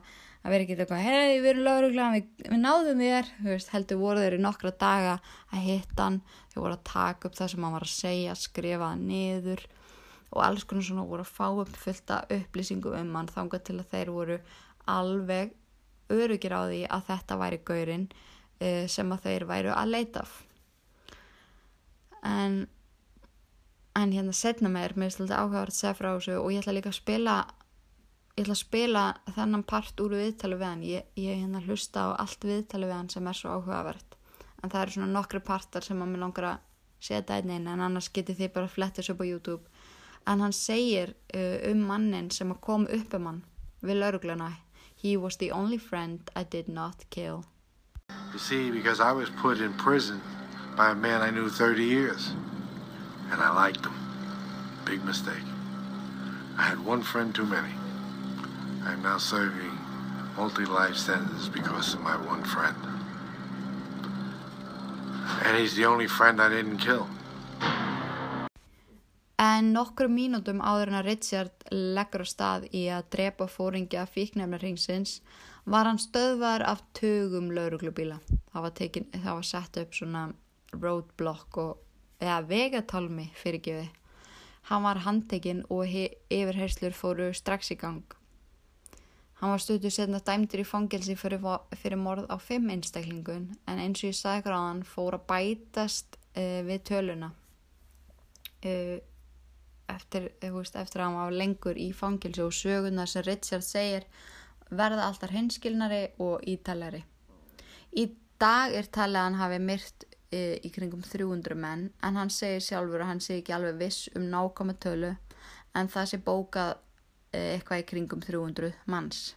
að vera ekki eitthvað, hei við erum lauruglan, við, við náðum þér, veist, heldur voru þeir í nokkra daga að hitta hann, þau voru að taka upp það sem hann var að segja, skrifa það niður og alls konar svona voru að fá upp fullta upplýsingum um hann þángat til að þeir voru alveg örugir á því að þetta væri gaurinn uh, sem að þeir væru að leita af. En, en hérna setna mér, mér er svolítið áhugaður að segja frá þessu og ég ætla líka að spila ég ætla að spila þennan part úr viðtali við hann ég, ég hérna hlusta á allt viðtali við hann sem er svo áhugavert en það eru svona nokkri partar sem að mér langar að setja einn inn en annars getið þið bara að fletta þessu upp á YouTube en hann segir uh, um mannin sem kom upp um hann við laurugluna he was the only friend I did not kill You see, because I was put in prison by a man I knew 30 years, and I liked him. Big mistake. I had one friend too many. I'm now serving multi-life sentences because of my one friend. And he's the only friend I didn't kill. En nokkur mínútum áður en að Richard leggur á stað í að drepa fóringja fíknefnarringsins var hann stöðvar af tögum lauruglubíla. Það var, tekin, það var sett upp svona roadblock og, eða vegatálmi fyrirgjöfi. Hann var handtekinn og yfirherslur fóru strax í gang. Hann var stötu setna dæmdur í fangelsi fyrir, fyrir morð á fimm einstaklingun en eins og ég sagði hann fór að bætast uh, við töluna. Uh, eftir, veist, eftir að hann var lengur í fangelsi og söguna sem Richard segir verða alltaf hinskilnari og ítalari. Í dag er talið að hann hafi myrt e, í kringum 300 menn en hann segir sjálfur að hann sé ekki alveg viss um nákvæma tölu en það sé bókað eitthvað í kringum 300 manns.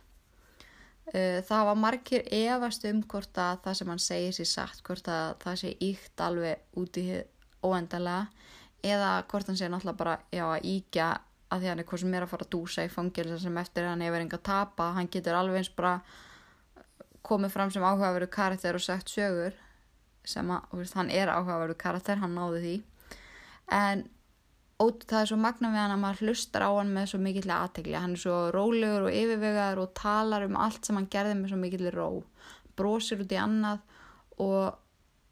E, það var margir efast um hvort að það sem hann segir sér satt, hvort að það sé íkt alveg út í óendalega eða hvort hann sé náttúrulega bara já, að íkja að því hann er hvað sem er að fara að dúsa í fangilsa sem eftir hann hefur enga tapa hann getur alveg eins bara komið fram sem áhugaveru karakter og sagt sögur sem að, veist, hann er áhugaveru karakter, hann náði því en ótt, það er svo magna við hann að maður hlustar á hann með svo mikilvæg aðtegli, hann er svo rólegur og yfirvegaður og talar um allt sem hann gerði með svo mikilvæg ró, brósir út í annað og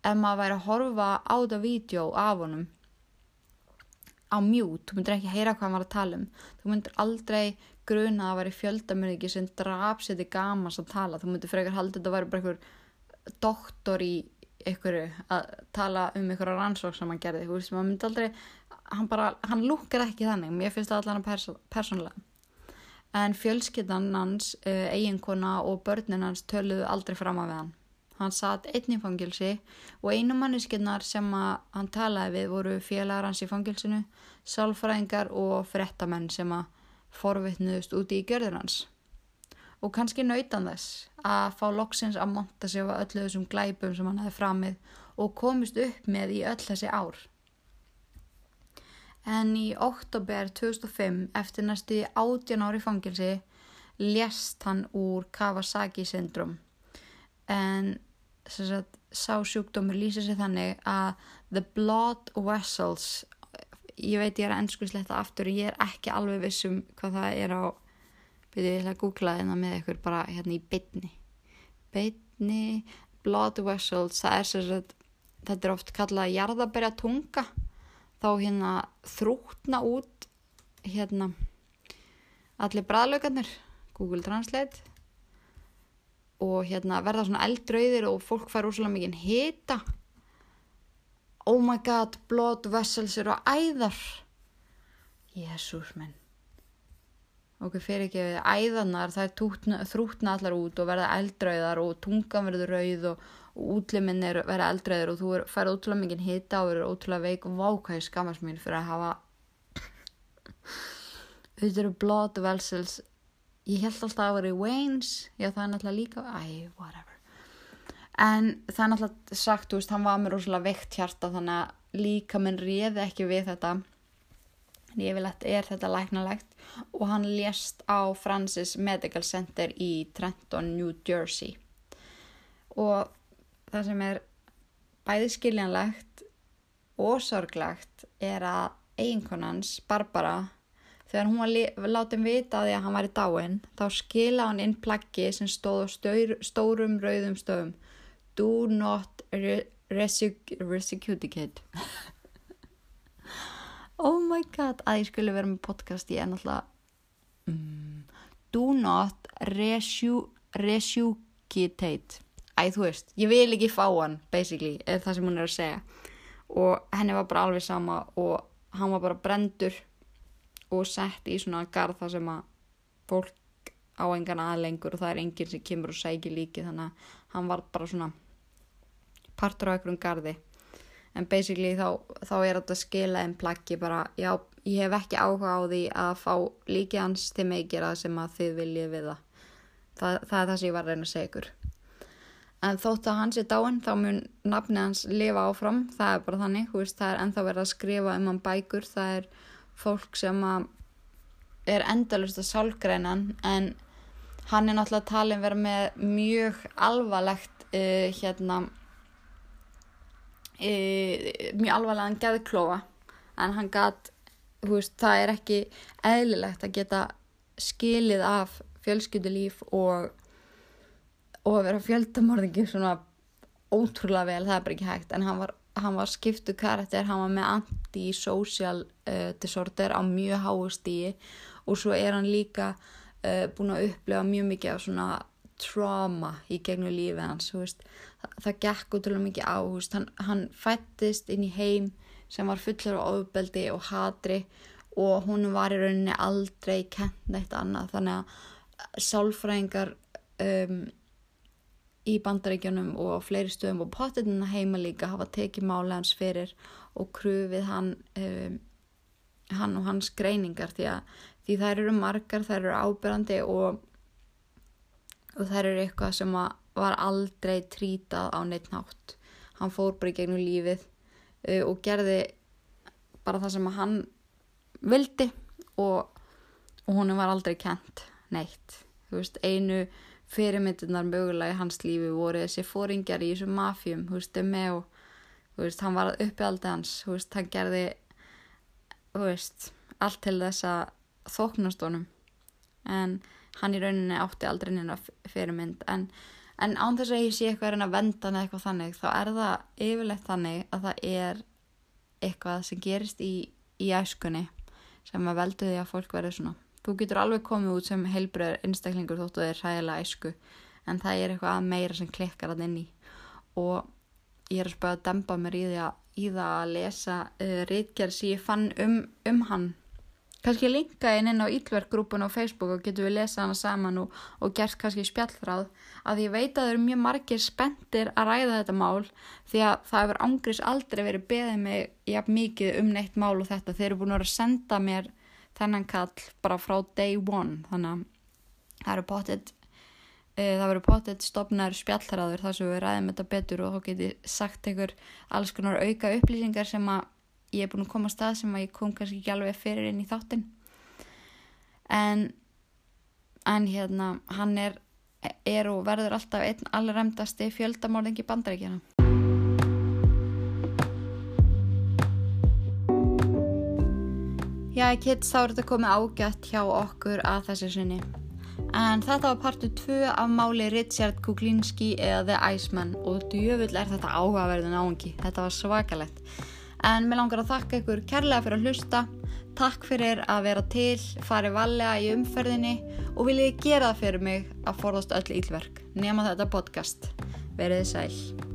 ef maður væri að horfa á þetta vídeo af honum á mjút, þú myndir ekki heyra hvað hann var að tala um. Þú myndir aldrei gruna að það væri fjöldamörðingi sem drapsiti gamans að tala, þú myndir frekar halda þetta að væri bara einhver doktor í einhverju að tala um einhverja rannsók sem hann gerði, þú veist, maður myndi aldrei hann bara, hann lukkar ekki þannig mér finnst það allan perso persónlega en fjölskyldan hans uh, eiginkona og börnin hans töluðu aldrei fram af hann Hann satt einn í fangilsi og einu manniskinnar sem hann talaði við voru félagar hans í fangilsinu, sálfræðingar og frettamenn sem að forvittnuðust úti í görður hans. Og kannski nautan þess að fá loksins að monta sig á öllu þessum glæpum sem hann hefði framið og komist upp með í öll þessi ár. En í oktober 2005, eftir næstu átjan ári fangilsi, lést hann úr Kawasaki syndrom en sagt, sá sjúkdómur lýsir sig þannig að the blood vessels ég veit ég er að ennskuðsletta aftur og ég er ekki alveg vissum hvað það er á byrju ég ætla að googla þetta með ykkur bara hérna í bytni bytni blood vessels það er sem sagt þetta er oft kallað jarðaberja tunga þá hérna þrútna út hérna allir bræðlaugarnir Google Translate og hérna verða svona eldrauðir og fólk fær úrslega mikið hita. Oh my god blood vessels eru æðar. Jésús menn ok, fyrir ekki við æðanar það er þrútna allar út og verða eldrauðar og tungan verður rauð og, og útliminn er verða eldrauðir og þú fær útrúlega mikið hita og verður útrúlega veik. Og vákæði skamast mér fyrir að hafa þetta eru blood vessels. Ég held alltaf að í Waynes já það er náttúrulega líka whatever. En það er náttúrulega sagt, þú veist, hann var með rosalega veikt hjarta þannig að líka minn réði ekki við þetta. Að er þetta læknalegt. Og hann lést á Francis Medical Center í Trenton, New Jersey. Og það sem er bæði skiljanlegt og sorglegt er að eiginkonans Barbara Þegar hún var látið vita að því að hann var í dáin, þá skila hann inn plaggi sem stóð á stórum rauðum stöðum. Do not resecute [laughs] oh my god, að ég skulle vera með podcast í ennáttúrulega. Mm, do not resecute. Æ, þú veist, ég vil ekki fá hann, basically, er það sem hún er að segja. Og henni var bara alveg sama og hann var bara brendur og sett í svona garð þar sem að fólk á engan aðlengur og það er enginn sem kemur og sækir líki þannig að hann var bara svona partur á einhverjum gardi en basically þá, þá er þetta skila einn plaggi bara, já, ég hef ekki áhuga á því að fá líki hans til mig gera sem að þið viljið við það. það það er það sem ég var að reyna að segja ykkur en þótt að hans er dáin þá mun nafni hans lifa áfram. Það er bara þannig, veist, það er ennþá verið að skrifa um hann bækur, það er fólk sem er endalust að sálgreinan en hann er náttúrulega talin verið með mjög alvarlegt uh, hérna uh, mjög alvarlegan geðklóa en hann gæt það er ekki eðlilegt að geta skilið af fjölskyldulíf og og að vera fjöldamorðingi svona ótrúlega vel, það er bara ekki hægt. En hann var, hann var skiptu karakter hann var með anti-social uh, disorder á mjög háustíi og svo er hann líka uh, búin að upplefa mjög mikið af svona trauma í gegnum lífið hans veist, það, það gekk útrúlega mikið á veist, hann, hann fættist inn í heim sem var fullur á ofbeldi og hatri og hún var í rauninni aldrei kent neitt annað. Þannig að sálfræðingar um í bandaríkjunum og á fleiri stöðum og pottetinn heima líka hafa tekið máli hans fyrir og krufið hann, um, hann og hans greiningar því að því þær eru margar, þær eru ábyrrandi og, og þær eru eitthvað sem var aldrei trítað á neitt nátt. Hann fór bara í gegnum lífið uh, og gerði bara það sem hann vildi og, og hún var aldrei kent neitt. Þú veist, einu fyrirmyndunar mögulega í hans lífi voru þessi fóringjar í þessum mafjum, þú veist, og þú veist, hann var uppi aldrei hans, þú veist, hann gerði, þú veist, allt til þess að þóknast honum, en hann í rauninni átti aldrei neina fyrirmynd, en, en án þess að ég sé eitthvað að venda hann eitthvað þannig, þá er það yfirlegt þannig að það er eitthvað sem gerist í, í æskunni sem að veldu því að fólk verður svona Þú getur alveg komið út sem heilbröður einstaklingur þóttu þið er hræðilega æsku en það er eitthvað meira sem klikkar að inn í og ég er að spöða að dempa mér í, að, í það að lesa uh, rítgerð sem ég fann um, um hann. Kanski linka inn inn á Ílverkgrúpun á Facebook og getur við lesa hana saman og, og gert kannski spjallráð að ég veit að það eru mjög margir spendir að ræða þetta mál því að það hefur ángriðs aldrei verið beðið mig jafn mikið um neitt mál og þetta. Þeir eru búin að senda mér þennan kall bara frá day one. Þannig að það eru potið uh, það verður potið stopnar spjallhraður þar sem við ræðum þetta betur og þá geti sagt einhver alls konar auka upplýsingar sem að ég er búin að koma að stað sem að ég kom kannski ekki alveg fyrir inn í þáttin en en hérna hann er, er og verður alltaf einn allræmdasti fjöldamorðingi bandaríkjana Já, kids, þá er þetta komið ágætt hjá okkur að þessu sinni. En þetta var partu 2 af máli Richard Kuklinski eða The Iceman og djöfull er þetta áhugaverðin áhengi. Þetta var svakalett. En mér langar að þakka ykkur kærlega fyrir að hlusta. Takk fyrir að vera til, farið valega í umferðinni og viljið gera það fyrir mig að forðast öll ílverk. Nema þetta podcast. Verðið sæl.